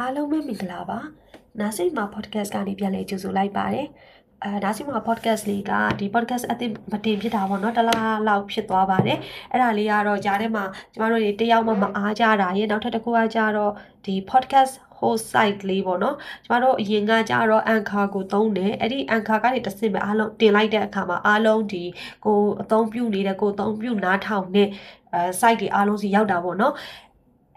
အားလုံးပဲမင်္ဂလာပါနာစိတ်မှာ podcast ကနေပြန်လည်ကြိုဆိုလိုက်ပါတယ်အဲဒါစီမှာ podcast လေးကဒီ podcast အသစ်မတင်ဖြစ်တာပေါ့နော်တလားလောက်ဖြစ်သွားပါတယ်အဲ့ဒါလေးကတော့ကြားထဲမှာကျမတို့တွေတယောက်မှမအားကြတာရေနောက်ထပ်တစ်ခုကကြတော့ဒီ podcast host site လေးပေါ့နော်ကျမတို့အရင်ကကြတော့ anchor ကိုသုံးတယ်အဲ့ဒီ anchor ကနေတစ်ဆင့်ပဲအားလုံးတင်လိုက်တဲ့အခါမှာအားလုံးဒီကိုအသုံးပြုနေတဲ့ကိုအသုံးပြုနားထောင်တဲ့အဲ site တွေအားလုံးစီရောက်တာပေါ့နော်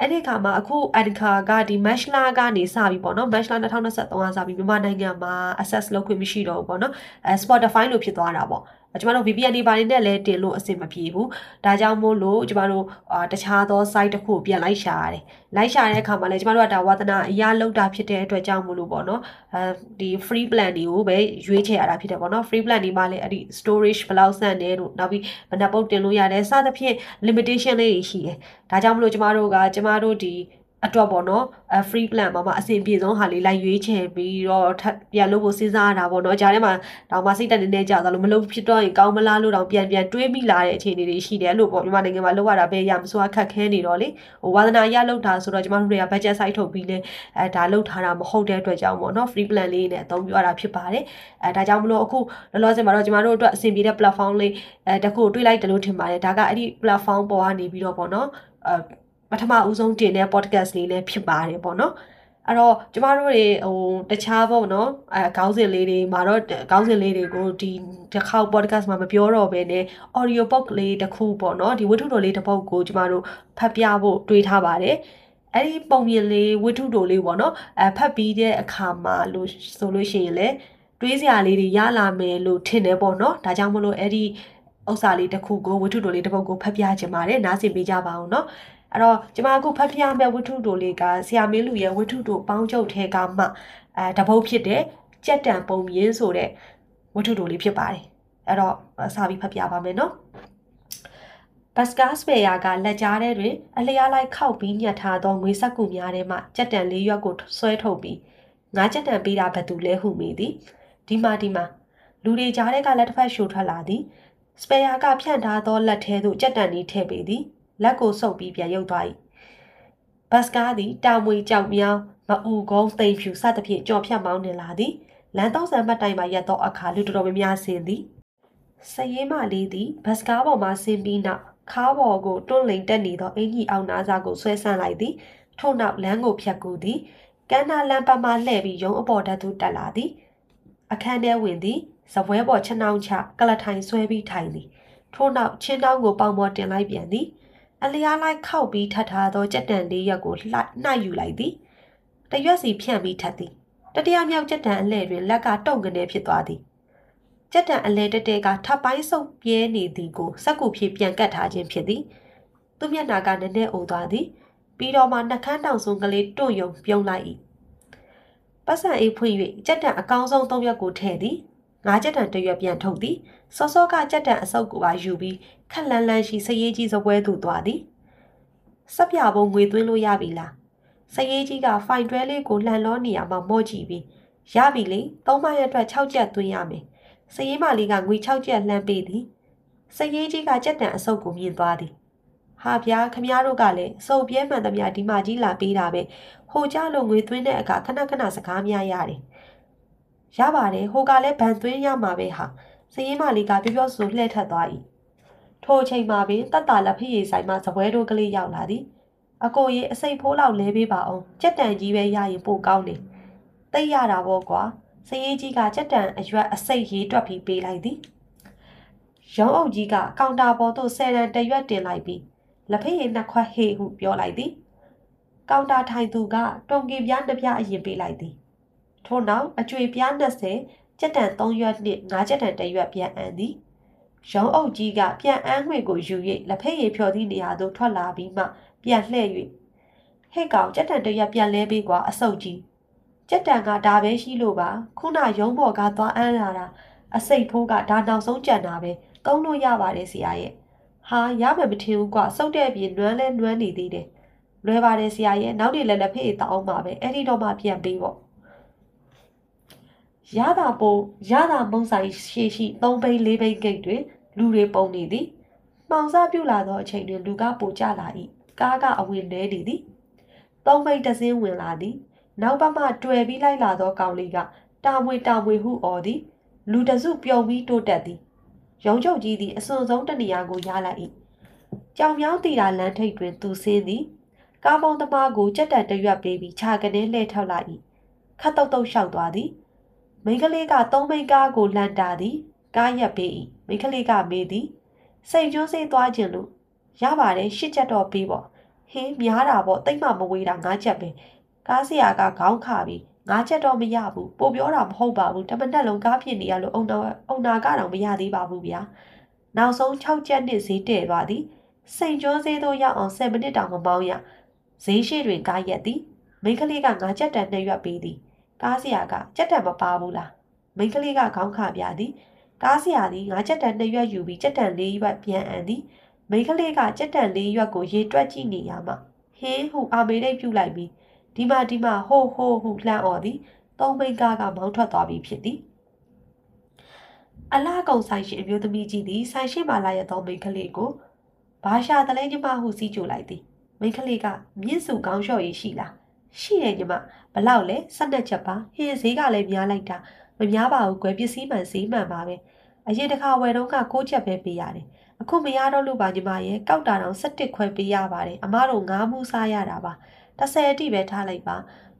အဲ့ဒီခါမှာအခု Anchor ကဒီ Match လာကနေစပြီပေါ့နော် Match လာ2023ကစပြီမြန်မာနိုင်ငံမှာ access လုပ်ခွင့်မရှိတော့ဘူးပေါ့နော်အဲ Spotify လို့ဖြစ်သွားတာပေါ့ ကျမတို့ VPN တွေဘာတွေနဲ့လည်းတင်လို့အဆင်မပြေဘူးဒါကြောင့်မို့လို့ကျမတို့အာတခြားသော site တစ်ခုကိုပြန်လိုက်ရှာရတယ်လိုက်ရှာတဲ့အခါမှာလည်းကျမတို့ကဒါဝါသနာအရာလောက်တာဖြစ်တဲ့အတွက်ကြောင့်မို့လို့ပေါ့နော်အဲဒီ free plan တွေကိုပဲရွေးချယ်ရတာဖြစ်တယ်ပေါ့နော် free plan တွေမှာလည်းအဲ့ဒီ storage ဘယ်လောက်ဆန့်တယ်လို့နောက်ပြီးဘယ်နှပုတ်တင်လို့ရတယ်စသဖြင့် limitation လေးတွေရှိတယ်ဒါကြောင့်မလို့ကျမတို့ကကျမတို့ဒီ အတွက်ပေါ့နော်အဲ free plan မှာမှအဆင်ပြေဆုံးဟာလေးလိုက်ရွေးချယ်ပြီးတော့ပြန်လုပ်ဖို့စဉ်းစားရတာပေါ့နော်ဂျားထဲမှာတော့မစိတ်တက်နေနေကြသလိုမလုပ်ဖြစ်တော့ရင်ကောင်းမလားလို့တော့ပြန်ပြန်တွေးမိလာတဲ့အခြေအနေတွေရှိတယ်လို့ပေါ့မြန်မာနိုင်ငံမှာလုပ်ရတာပဲရမစိုးအခက်ခဲနေတော့လေဟိုဝါသနာရလုပ်တာဆိုတော့ကျမတို့တွေက budget site ထုတ်ပြီးလဲအဲဒါလုပ်ထားတာမဟုတ်တဲ့အတွက်ကြောင့်ပေါ့နော် free plan လေးနဲ့အသုံးပြုရတာဖြစ်ပါတယ်အဲဒါကြောင့်မလို့အခုလောလောဆယ်မှာတော့ကျမတို့အတွက်အဆင်ပြေတဲ့ platform လေးအဲတခုတွေးလိုက်တယ်လို့ထင်ပါတယ်ဒါကအဲ့ဒီ platform ပေါ်ကနေပြီးတော့ပေါ့နော်အဲပ ထမဦးဆုံးတင်တဲ့ podcast လေးလည်းဖြစ်ပါတယ်ပေါ့နော်အဲ့တော့ကျမတို့တွေဟိုတခြားပေါ့နော်အဲခေါင်းစဉ်လေးတွေမှာတော့ခေါင်းစဉ်လေးတွေကိုဒီတစ်ခေါက် podcast မှာမပြောတော့ဘဲနဲ့ audio book လေးတစ်ခုပေါ့နော်ဒီဝတ္ထုတော်လေးတစ်ပုဒ်ကိုကျမတို့ဖတ်ပြဖို့တွေးထားပါတယ်အဲ့ဒီပုံပြင်လေးဝတ္ထုတော်လေးပေါ့နော်အဲဖတ်ပြီးတဲ့အခါမှာလို့ဆိုလို့ရှိရင်လည်းတွေးစရာလေးတွေရလာမယ်လို့ထင်တယ်ပေါ့နော်ဒါကြောင့်မလို့အဲ့ဒီဥစ္စာလေးတစ်ခုကိုဝတ္ထုတော်လေးတစ်ပုဒ်ကိုဖတ်ပြချင်ပါတယ်နားဆင်ပေးကြပါအောင်နော် အဲ့တော့ကျမအခုဖတ်ပြမယ့်ဝတ္ထုတို့လေးကဆရာမင်းလူရဲ့ဝတ္ထုတို့ပေါင်းချုပ်ထဲကမှအဲတပုတ်ဖြစ်တဲ့ကြက်တံပုံမြင်းဆိုတဲ့ဝတ္ထုတို့လေးဖြစ်ပါတယ်အဲ့တော့စာပြီးဖတ်ပြပါမယ်နော်ဘတ်စကားစပယ်ယာကလက်ကြားထဲတွင်အလျားလိုက်ခောက်ပြီးညှက်ထားသောငွေဆက်ကူများထဲမှကြက်တံလေးရွက်ကိုဆွဲထုတ်ပြီးငါးကြက်တံပေးတာဘသူလဲဟုမိသည်ဒီမှာဒီမှာလူတွေကြားထဲကလက်တစ်ဖက်ရှို့ထွက်လာသည်စပယ်ယာကဖြန့်ထားသောလက်ထဲသို့ကြက်တံလေးထည့်ပေးသည် လက်ကိုဆုပ်ပြီးပြန်ရုပ်သွား၏ဘတ်စကားသည်တာမွေကြောက်မြောင်းမအူကုန်းသိမ့်ဖြူစသဖြင့်ကြော်ဖြတ်မောင်းနေလာသည်လမ်းတော့ဆန်မှတ်တိုင်မှာရက်သောအခါလူတော်တော်များများဆင်းသည်စရေးမလေးသည်ဘတ်စကားပေါ်မှဆင်းပြီးနောက်ခါးပေါ်ကိုတွန့်လိန်တက်နေသောအင်ကြီးအောင်နားစားကိုဆွဲဆန့်လိုက်သည်ထို့နောက်လမ်းကိုဖြတ်ကူးသည်ကန်းနာလမ်းပတ်မှလှည့်ပြီးရုံးအပေါ်ဓာတ်သို့တက်လာသည်အခန်းထဲဝင်သည်ဇပွဲပေါ်ချနှောင်းချကလထိုင်ဆွဲပြီးထိုင်သည်ထို့နောက်ချင်းတောင်းကိုပေါင်ပေါ်တင်လိုက်ပြန်သည် အလျားလိုက်ခောက်ပြီးထပ်ထားသောကြက်တန်လေးရက်ကိုလှနှိုက်ယူလိုက်သည်တရွက်စီဖြန့်ပြီးထပ်သည်တတိယမြောက်ကြက်တန်အလဲတွင်လက်ကတုံကနေဖြစ်သွားသည်ကြက်တန်အလဲတတဲကထပ်ပိုင်းဆုပ်ပြဲနေသည်ကိုစက်ကူဖြင့်ပြန်ကတ်ထားခြင်းဖြစ်သည်သူမျက်နာကနည်းနည်းအိုသွားသည်ပြီးတော့မှနှကန်းတောင်ဆုံးကလေးတွန့်ယုံပြုံးလိုက်၏ပတ်စံအေးဖွင့်၍ကြက်တန်အကောင်းဆုံးသုံးရွက်ကိုထည့်သည် ငါးကြက်တန်တစ်ရွက်ပြန်ထုတ်သည်စောစောကကြက်တန်အစုပ်ကိုပါယူပြီးခက်လန်းလန်းရှိစရေးကြီးစပွဲသို့သွားသည်စက်ပြဘုံငွေသွင်းလို့ရပြီလားစရေးကြီးကဖိုင်တွဲလေးကိုလှန်လောနေရမှာမော့ကြည့်ပြီးရပြီလေသုံးမရက်အတွက်6ချက်သွင်းရမယ်စရေးမလေးကငွေ6ချက်လှမ်းပေးသည်စရေးကြီးကကြက်တန်အစုပ်ကိုမြင်သွားသည်ဟာဗျာခမည်းတော်ကလည်းစုပ်ပြဲမှန်သမျှဒီမကြီးလာပေးတာပဲဟိုကြလို့ငွေသွင်းတဲ့အခါခဏခဏစကားများရတယ် ရပါတယ်ဟိုကလည်းဗန်သွင်းရမှာပဲဟာစရင်မလေးကပြောပြောဆိုလှည့်ထက်သွား၏ထိုအချိန်မှာပင်တတ်တာလက်ဖျေဆိုင်မှဇပွဲတို့ကလေးရောက်လာသည်အကိုရေအစိတ်ဖိုးလောက်လဲပေးပါအောင်ကြက်တန်ကြီးပဲရရင်ပိုကောင်းတယ်တိတ်ရတာပေါ့ကွာစရေးကြီးကကြက်တန်အရွက်အစိတ်ရေးတွက်ပြီးပေးလိုက်သည်ရုံးအုပ်ကြီးကကောင်တာပေါ်သို့ဆယ်ရန်တရွက်တင်လိုက်ပြီးလက်ဖက်ရည်နှစ်ခွက်ဟေဟုပြောလိုက်သည်ကောင်တာထိုင်သူကတုံကင်ပြားနှစ်ပြားအရင်ပေးလိုက်သည် ထို့နောက်အကျွေပြား20ကြက်တန်3ရွက်နှင့်5ကြက်တန်1ရွက်ပြန်အန်သည်ရုံးအုပ်ကြီးကပြန်အန်းငွေကိုယူ၍လက်ဖက်ရည်ဖြော်သည့်နေရာသို့ထွက်လာပြီးမှပြန်လှည့်၍ဟဲ့ကောင်ကြက်တန်တရက်ပြန်လဲပေးကွာအဆုတ်ကြီးကြက်တန်ကဒါပဲရှိလို့ပါခုနရုံးပေါ်ကသွားအန်းလာတာအစိတ်ဖိုးကဒါနောက်ဆုံးကြံတာပဲသုံးလို့ရပါတယ်ဆရာရဲ့ဟာရမယ်မထင်ဘူးကွာစုပ်တဲ့အပြင်နွမ်းလဲနွမ်းနေသေးတယ်လွယ်ပါတယ်ဆရာရဲ့နောက်နေ့လည်းလက်ဖေးတောင်းပါပဲအဲ့ဒီတော့မှပြန်ပေးပေါ့ ရတာပုံရတာမုံဆိုင်ရှေရှိ၃ဘိန်း၄ဘိန်းဂိတ်တွင်လူတွေပုံနေသည်မှောင်စားပြုလာသောအချိန်တွင်လူကပိုကျလာ၏ကားကအဝင်လဲနေသည်သုံးဘိန်းတစင်းဝင်လာသည်နောက်ပတ်မှတွေ့ပြီးလိုက်လာသောကောင်လေးကတာမွေတာမွေဟုအော်သည်လူတစုပြုံပြီးတိုးတက်သည်ရုံချုပ်ကြီးသည်အစွန်ဆုံးတနေရာကိုရလိုက်၏ကြောင်မြောင်းတီတာလမ်းထိပ်တွင်သူဆင်းသည်ကားမောင်းသမားကိုကြက်တန်တရွက်ပေးပြီးခြာကနေလှည့်ထောက်လိုက်၏ခတ်တုတ်တုတ်လျှောက်သွားသည် မိန်းကလေးကသုံးမိန်းကားကိုလှန်တာသည်ကားရက်ပေး၏မိန်းကလေးကမေးသည်စိတ်ကျွန်းစေးသွားခြင်းလို့ရပါတယ်ရှစ်ချက်တော့ပေးပေါ့ဟင်းများတာပေါ့တိတ်မှမဝေးတာငါးချက်ပဲကားဆရာကခေါင်းခပြီးငါးချက်တော့မရဘူးပို့ပြောတာမဟုတ်ပါဘူးတမနက်လုံးကားဖြစ်နေရလို့အုံနာအုံနာကတော့မရသေးပါဘူးဗျာနောက်ဆုံး6ချက်နဲ့ဈေးတည့်သွားသည်စိန်ကျွန်းဈေးတို့ရောက်အောင်7မိနစ်တောင်မမောင်းရဈေးရှိတွင်ကားရက်သည်မိန်းကလေးကငါးချက်တန်နှရွက်ပေးသည် ကားဆရာကချက်တန်မပါဘူးလားမိန်းကလေးကခေါင်းခပြသည်ကားဆရာသည်ငါးချက်တန်နှရွက်ယူပြီးချက်တန်လေးရွက်ပြန်အန်သည်မိန်းကလေးကချက်တန်လေးရွက်ကိုရေတွက်ကြည့်နေရမှဟင်းဟုအာမေရိတ်ပြုတ်လိုက်ပြီးဒီမှာဒီမှာဟိုးဟိုးဟုလှမ်းអော်သည်သုံးမိန်းကားကမောင်းထွက်သွားပြီဖြစ်သည်အလားကုံဆိုင်ရှင်အမျိုးသမီးကြီးသည်ဆိုင်ရှင်မှလာရသောမိန်းကလေးကိုဘာရှာတလဲညီမဟုစီးကြိုလိုက်သည်မိန်းကလေးကမြင့်စုကောင်းလျှော့ရည်ရှိလား ရှိတယ်ညီမဘလောက်လဲ၁၂ချက်ပါဟင်းဈေးကလည်းများလိုက်တာမများပါဘူးကွယ်ပစ္စည်းမှန်ဈေးမှန်ပါပဲအရင်တစ်ခါဝယ်တော့က6ချက်ပဲပေးရတယ်အခုမရတော့လို့ပါညီမရဲ့ကောက်တာတော့17ခွဲပေးရပါတယ်အမတို့ငါးမှုစားရတာပါ30အတိပဲထားလိုက်ပါ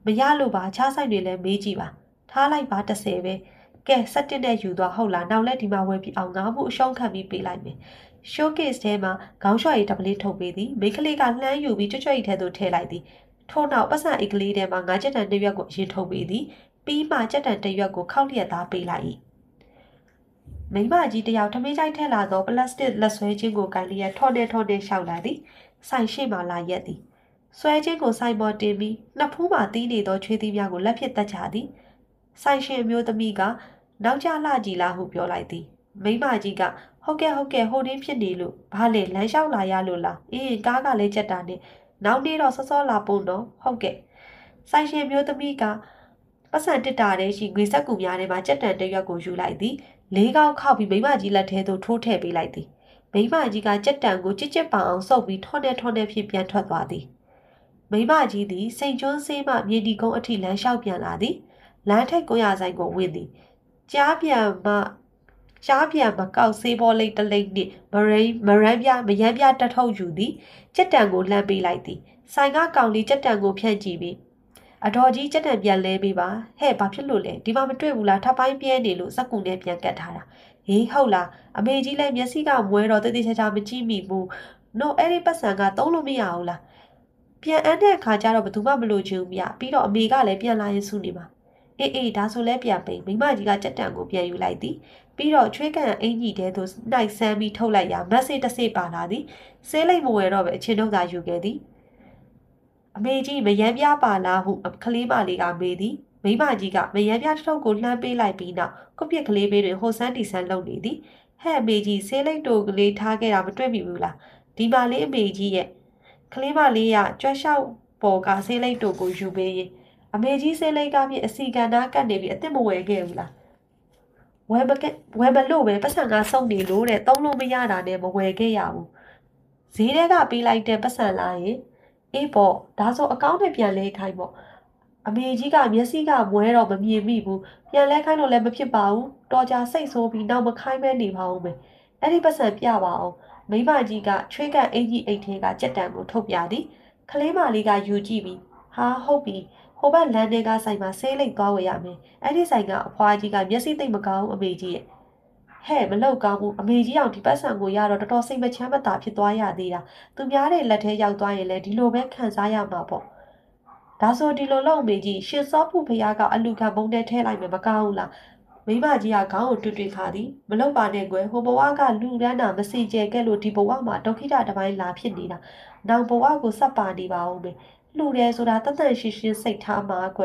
မရလို့ပါခြားဆိုင်တွေလည်းမေးကြည့်ပါထားလိုက်ပါ30ပဲကဲ17နဲ့ယူသွားဟုတ်လားနောက်လဲဒီမှာဝယ်ပြီးအောင်ငါးမှုအရှုံးခံပြီးပေးလိုက်မယ် showcase ထဲမှာခေါင်းလျှော်ရည်တပလေးထုတ်ပေးသည်မိန်းကလေးကလှမ်းယူပြီးကြွကြွရီထဲသို့ထည့်လိုက်သည် ထို့နောက်ပတ်စံအိတ်ကလေးထဲမှာငါးချက်တန်တစ်ရွက်ကိုအရင်ထုတ်ပေးသည်ပြီးမှချက်တန်တစ်ရွက်ကိုခောက်လျက်သားပေးလိုက်၏မိမကြီးတယောက်ထမင်းကြိုက်ထည့်လာသောပလတ်စတစ်လက်ဆွဲခြင်းကိုကန်လျက်ထော်နေထော်နေရှောက်လာသည်ဆိုင်ရှိမှလာရက်သည်ဆွဲခြင်းကိုဆိုင်ပေါ်တင်ပြီးနှစ်ဖူးမှတီးနေသောချွေးသီးများကိုလက်ဖြင့်တက်ချသည်ဆိုင်ရှင်အမျိုးသမီးကနောက်ကျလှကြည်လားဟုပြောလိုက်သည်မိမကြီးကဟုတ်ကဲ့ဟုတ်ကဲ့ဟိုတင်းဖြစ်နေလို့ဘာလဲလမ်းလျှောက်လာရလို့လားအေးကားကလည်းချက်တာနဲ့ နောက်နေ့တော့စောစောလာပုံတော့ဟုတ်ကဲ့ဆိုင်ရှင်မျိုးသမီးကပတ်စံတစ်တာတဲ့ရှိငွေဆက်ကူများထဲမှာကြက်တန်တရွက်ကိုယူလိုက်သည်လေးကောက်ခောက်ပြီးမိမကြီးလက်ထဲသို့ထိုးထည့်ပေးလိုက်သည်မိမကြီးကကြက်တန်ကိုကြစ်ကြစ်ပအောင်စုပ်ပြီးထောနေထောနေဖြင့်ပြန်ထွက်သွားသည်မိမကြီးသည်စိန်ကျွန်းဆေးမှမြေတီကုန်းအထိလမ်းလျှောက်ပြန်လာသည်လမ်းထိပ်ကိုရဆိုင်ကိုဝင်သည်ကြားပြန်မှ ကြားပြန်မကောက်ဆေးဘောလိတ်တလိတ်နှင့်မရိန်မရမ်းပြမရမ်းပြတထုတ်ယူသည်ကြက်တံကိုလှမ်းပေးလိုက်သည်ဆိုင်ကကောင်လေးကြက်တံကိုဖြန့်ကြည့်ပြီးအတော်ကြီးကြက်တံပြန်လဲပေးပါဟဲ့ဘာဖြစ်လို့လဲဒီမှာမတွေ့ဘူးလားထပ်ပိုင်းပြဲနေလို့စက်ကူနဲ့ပြန်ကတ်ထားတာဟေးဟုတ်လားအမေကြီးလည်းမျက်စိကမွဲတော့တည်တည်ချာချာမကြည့်မိဘူးနို့အဲ့ဒီပတ်စံကသုံးလို့မရဘူးလားပြန်အန်းတဲ့အခါကျတော့ဘယ်သူမှမလို့ချင်ဘူးမြပြီးတော့အမေကလည်းပြန်လာရင်စုနေမှာအေးအေးဒါဆိုလဲပြန်ပိန်မိမကြီးကကြက်တံကိုပြန်ယူလိုက်သည် ပြီးတော့ချွေးကန်အင်ကြီးတဲသို့နှိုက်ဆန်းပြီးထုတ်လိုက်ရာမက်ဆေ့တစ်စိပါလာသည်ဆေးလိတ်မဝယ်တော့ပဲအချင်းတို့သာယူခဲ့သည်အမေကြီးမယမ်းပြပါလားဟုကလေးမလေးကမေးသည်မိမကြီးကမယမ်းပြတစ်ထုပ်ကိုလှမ်းပေးလိုက်ပြီးနောက်ကုပြစ်ကလေးပေးတွင်ဟိုဆန်းတီဆန်းလုပ်နေသည်ဟဲ့အမေကြီးဆေးလိတ်တို့ကလေးထားခဲ့တာမတွေ့မိဘူးလားဒီမလေးအမေကြီးရဲ့ကလေးမလေးကကြွက်လျှောက်ပေါ်ကဆေးလိတ်တို့ကိုယူပေးရင်အမေကြီးဆေးလိတ်ကမြင့်အစီကန်သားကတ်နေပြီးအစ်စ်မဝယ်ခဲ့ဘူးလား ဝယ်မကဝယ်မလို့ပဲပတ်စံကစုံနေလို့တဲ့သုံးလို့မရတာနဲ့မဝယ်ခဲ့ရဘူးဈေးထဲကပေးလိုက်တဲ့ပတ်စံလာရင်အေးပေါ့ဒါဆိုအကောင့်နဲ့ပြန်လဲခိုင်းပေါ့အမေကြီးကမျက်စိကမွဲတော့မမြင်မိဘူးပြန်လဲခိုင်းလို့လည်းမဖြစ်ပါဘူးတော်ကြာစိတ်ဆိုးပြီးနောက်မခိုင်းမဲနေပါဦးမယ်အဲ့ဒီပတ်စံပြပါအောင်မိမကြီးကချွေးကန်အင်ကြီးအိတ်ထဲကကြက်တံကိုထုတ်ပြသည်ကလေးမလေးကယူကြည့်ပြီးဟာဟုတ်ပြီ ဟိုဘက်လမ်းတွေကဆိုင်မှာဆေးလိတ်သွားဝယ်ရမယ်အဲ့ဒီဆိုင်ကအဖွားကြီးကမျက်စိသိမ့်မကောင်းအမေကြီးရဲ့ဟဲ့မလောက်ကောင်းဘူးအမေကြီးအောင်ဒီပတ်စံကိုရတော့တော်တော်စိတ်မချမ်းမသာဖြစ်သွားရသေးတာသူများတဲ့လက်ထဲရောက်သွားရင်လည်းဒီလိုပဲခံစားရမှာပေါ့ဒါဆိုဒီလိုလောက်အမေကြီးရှင်စောဖို့ဖရားကအလူခံမုန်းတဲ့ထဲလိုက်မယ်မကောင်းဘူးလားမိမကြီးကခေါင်းကိုတွေ့တွေ့ခါသည်မလောက်ပါနဲ့ကွယ်ဟိုဘဝကလူရမ်းတာမစီကျဲခဲ့လို့ဒီဘဝမှာဒုက္ခိတတပိုင်းလာဖြစ်နေတာနောက်ဘဝကိုစပ်ပါနေပါဦးမယ် လှူတယ်ဆိုတာတသက်ရှိရှိစိတ်ထားမှာကွ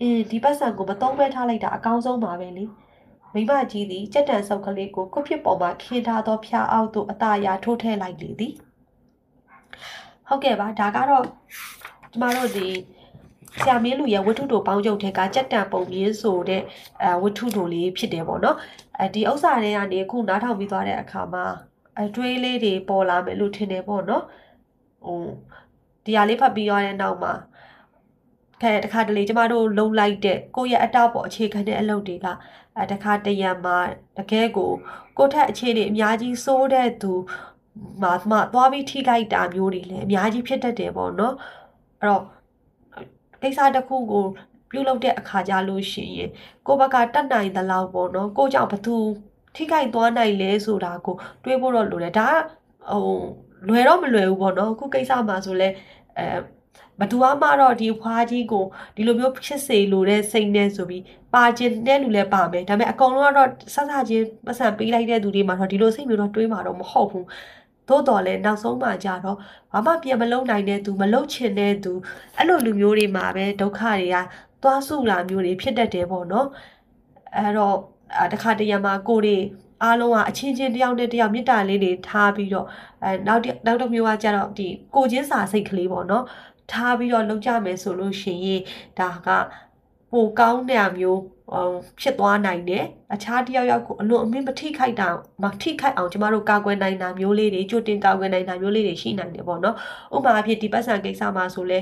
အင်းဒီပတ်စံကိုမသုံးပဲထားလိုက်တာအကောင်းဆုံးပါပဲလေမိမကြီးသည်ကြက်တန်ဆုပ်ကလေးကိုခုဖြစ်ပေါ်မှာခင်းထားသောဖျားအောက်သို့အသာရာထိုးထည့်လိုက်လေသည်ဟုတ်ကဲ့ပါဒါကတော့ကျမတို့ဒီဆရာမင်းလူရဲ့ဝတ္ထုတို့ပေါင်းချုပ်ထဲကကြက်တန်ပုံရင်းဆိုတဲ့အဲဝတ္ထုတို့လေးဖြစ်တယ်ပေါ့နော်အဲဒီဥစ္စာတွေကနေခုနားထောင်ပြီးသွားတဲ့အခါမှာအတွေးလေးတွေပေါ်လာမယ်လို့ထင်တယ်ပေါ့နော်ဟို ဒီဟာလေးဖတ်ပြီးရတဲ့နောက်မှာခဲတခါတလေကျမတို့လုံလိုက်တဲ့ကိုယ့်ရဲ့အတပေါ်အခြေခံတဲ့အလုပ်တွေကအဲတခါတရံမှာတကယ်ကိုကိုယ့်ထက်အခြေအနေအများကြီးစိုးတဲ့သူမှာမှသွားပြီးထိခိုက်တာမျိုးတွေလည်းအများကြီးဖြစ်တတ်တယ်ပေါ့နော်အဲ့တော့ကိစ္စတစ်ခုကိုပြုလုပ်တဲ့အခါကြလို့ရှိရင်ကိုယ့်ဘက်ကတတ်နိုင်သလောက်ပေါ့နော်ကိုကြောင့်ဘသူထိခိုက်သွားနိုင်လဲဆိုတာကိုတွေးဖို့တော့လိုတယ်ဒါကဟို လွယ်တော့မလွယ်ဘူးပေါ့နော်အခုကိစ္စမှာဆိုလဲအဲဘသူမှတော့ဒီဖွားကြီးကိုဒီလိုမျိုးဖြစ်စေလိုတဲ့စိတ်နဲ့ဆိုပြီးပါခြင်းတဲ့လူလည်းပါမယ်ဒါပေမဲ့အကောင်လုံးကတော့ဆက်ဆချင်းပတ်စံပေးလိုက်တဲ့သူတွေမှာတော့ဒီလိုစိတ်မျိုးတော့တွေးမှာတော့မဟုတ်ဘူးသို့တော်လည်းနောက်ဆုံးမှကြတော့ဘာမှပြန်မလုံနိုင်တဲ့သူမလုံချင်တဲ့သူအဲ့လိုလူမျိုးတွေမှာပဲဒုက္ခတွေကသွားစုလာမျိုးတွေဖြစ်တတ်တယ်ပေါ့နော်အဲ့တော့တခါတရံမှာကိုတွေ အားလုံးကအချင်းချင်းတယောက်နဲ့တယောက်မေတ္တာလေးတွေထားပြီးတော့အဲနောက်နောက်တစ်မျိုးကကြတော့ဒီကိုချင်းစာစိတ်ကလေးပေါ့နော်ထားပြီးတော့လုပ်ကြမယ်ဆိုလို့ရှိရင်ဒါကပိုကောင်းတဲ့အမျိုး ဖြစ်သွားနိုင်တယ်အခြားတယောက်ယောက်ကိုအလွန်အမင်းမထိခိုက်တာမထိခိုက်အောင်ကျမတို့ကာကွယ်နိုင်တာမျိုးလေးတွေကြိုတင်ကာကွယ်နိုင်တာမျိုးလေးတွေရှိနိုင်တယ်ပေါ့နော်ဥပမာအဖြစ်ဒီပတ်စံကိစ္စမှာဆိုလဲ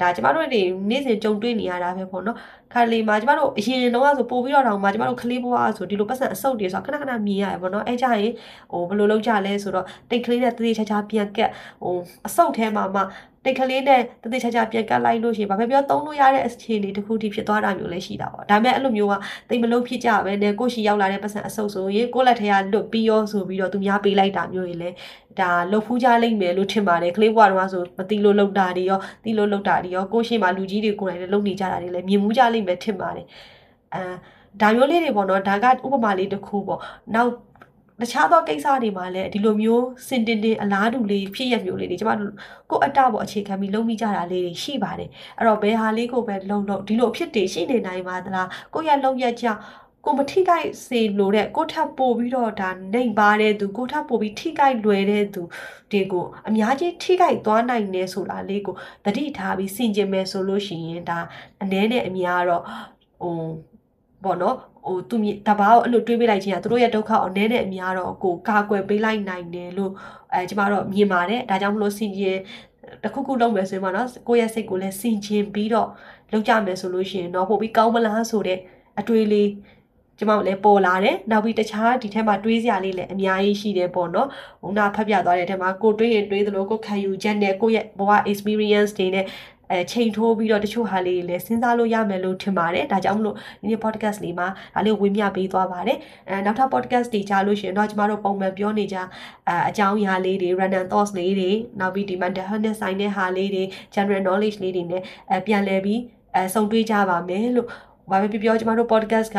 ဒါကျမတို့တွေနေ့စဉ်ကြုံတွေ့နေရတာပဲပေါ့နော်ခါလေးမှာကျမတို့အရင်တော့ဆိုပို့ပြီးတော့တောင်မှကျမတို့ကလေးဘွားဆိုဒီလိုပတ်စံအဆုတ်တွေဆိုခဏခဏမြင်ရတယ်ပေါ့နော်အဲကြရင်ဟိုဘယ်လိုလုပ်ကြလဲဆိုတော့တိတ်ကလေးနဲ့တတိချာချာပြန်ကက်ဟိုအဆုတ်ထဲမှာမှ တိတ်ကလေးနဲ့တတိချာချာပြန်ကတ်လိုက်လို့ရှိရင်ဘာပဲပြောသုံးလို့ရတဲ့အခြေအနေတစ်ခုထိဖြစ်သွားတာမျိုးလည်းရှိတာပေါ့ဒါပေမဲ့အဲ့လိုမျိုးကတိတ်မလုံးဖြစ်ကြပဲနဲ့ကိုရှိရောက်လာတဲ့ပတ်စံအဆုပ်ဆိုရင်ကိုလက်ထဲကလွတ်ပြီးရောဆိုပြီးတော့သူများပေးလိုက်တာမျိုးတွေလည်းဒါလှုပ်ဖူးကြလိမ့်မယ်လို့ထင်ပါတယ်ကလေးဘွားတော့ဆိုမတိလို့လှုပ်တာတွေရောတိလို့လှုပ်တာတွေရောကိုရှိမှလူကြီးတွေကိုယ်တိုင်လည်းလှုပ်နေကြတာတွေလည်းမြင်မှုကြလိမ့်မယ်ထင်ပါတယ်အဲဒါမျိုးလေးတွေပေါ့နော်ဒါကဥပမာလေးတစ်ခုပေါ့နောက် တခြားသောကိစ္စတွေမှာလည်းဒီလိုမျိုးစင်တင်တင်အလားတူလေးဖြစ်ရမျိုးလေးတွေကျမတို့ကိုအတပေါ်အခြေခံပြီးလုပ်မိကြတာလေးတွေရှိပါတယ်အဲ့တော့ဘယ်ဟာလေးကိုပဲလုံလို့ဒီလိုဖြစ်တည်ရှိနေနိုင်ပါသလားကိုရလုံရက်ကြကိုမထိခိုက်စေလို့တဲ့ကိုထပ်ပို့ပြီးတော့ဒါနှိမ်ပါတဲ့သူကိုထပ်ပို့ပြီးထိခိုက်လွယ်တဲ့သူတွေကိုအများကြီးထိခိုက်သွားနိုင်နေဆိုတာလေးကိုတတိထားပြီးစင်ကြင်မယ်ဆိုလို့ရှိရင်ဒါအနည်းနဲ့အများတော့ဟိုပေါ့နော် ဟိုသူတဘာကိုအဲ့လိုတွေးပေးလိုက်ခြင်းကသူတို့ရဲ့ဒုက္ခကိုအနည်းနဲ့အများတော့ကိုကာကွယ်ပေးလိုက်နိုင်တယ်လို့အဲကျမတို့မြင်ပါတယ်ဒါကြောင့်မလို့စင်ကြင်တခုခုလုပ်မယ်ဆိုရင်ပေါ့နော်ကိုယ့်ရဲ့စိတ်ကိုလည်းစင်ကြင်ပြီးတော့လုပ်ကြမယ်ဆိုလို့ရှိရင်တော့ပို့ပြီးကောင်းမလားဆိုတဲ့အတွေးလေးကျမတို့လည်းပေါ်လာတယ်နောက်ပြီးတခြားဒီထဲမှာတွေးစရာလေးလည်းအများကြီးရှိတယ်ပေါ့နော်ဟိုနာဖတ်ပြသွားတဲ့ထဲမှာကိုတွေးရင်တွေးသလိုကိုခံယူချက်နဲ့ကိုယ့်ရဲ့ဘဝ experience တွေနဲ့ အဲချိန်ထိုးပြီးတော့တချို့ဟာလေးလည်းစဉ်းစားလို့ရမယ်လို့ထင်ပါတယ်ဒါကြောင့်မလို့ဒီနေ့ podcast လေးမှာဒါလေးဝေမျှပေးသွားပါတယ်အဲနောက်ထပ် podcast တွေကြားလို့ရှိရင်တော့ကျမတို့ပုံမှန်ပြောနေကြအအကြောင်းအရာလေးတွေ random thoughts လေးတွေနောက်ပြီးဒီ mental health ဆိုင်တဲ့ဟာလေးတွေ general knowledge လေးတွေနဲ့အပြန်လည်ပြီးအဲစုံတွေးကြပါမယ်လို့ဘာပဲပြောပြောကျမတို့ podcast က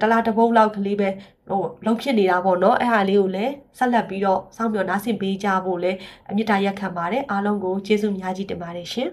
တလားတစ်ပုတ်လောက်ကလေးပဲဟိုလုံးဖြစ်နေတာပေါ့နော်အဲ့ဟာလေးကိုလည်းဆက်လက်ပြီးတော့စောင့်မျှော်နားဆင်ပေးကြဖို့လည်းအမြင့်တာရက်ခံပါတယ်အားလုံးကိုကျေးဇူးများကြီးတင်ပါတယ်ရှင်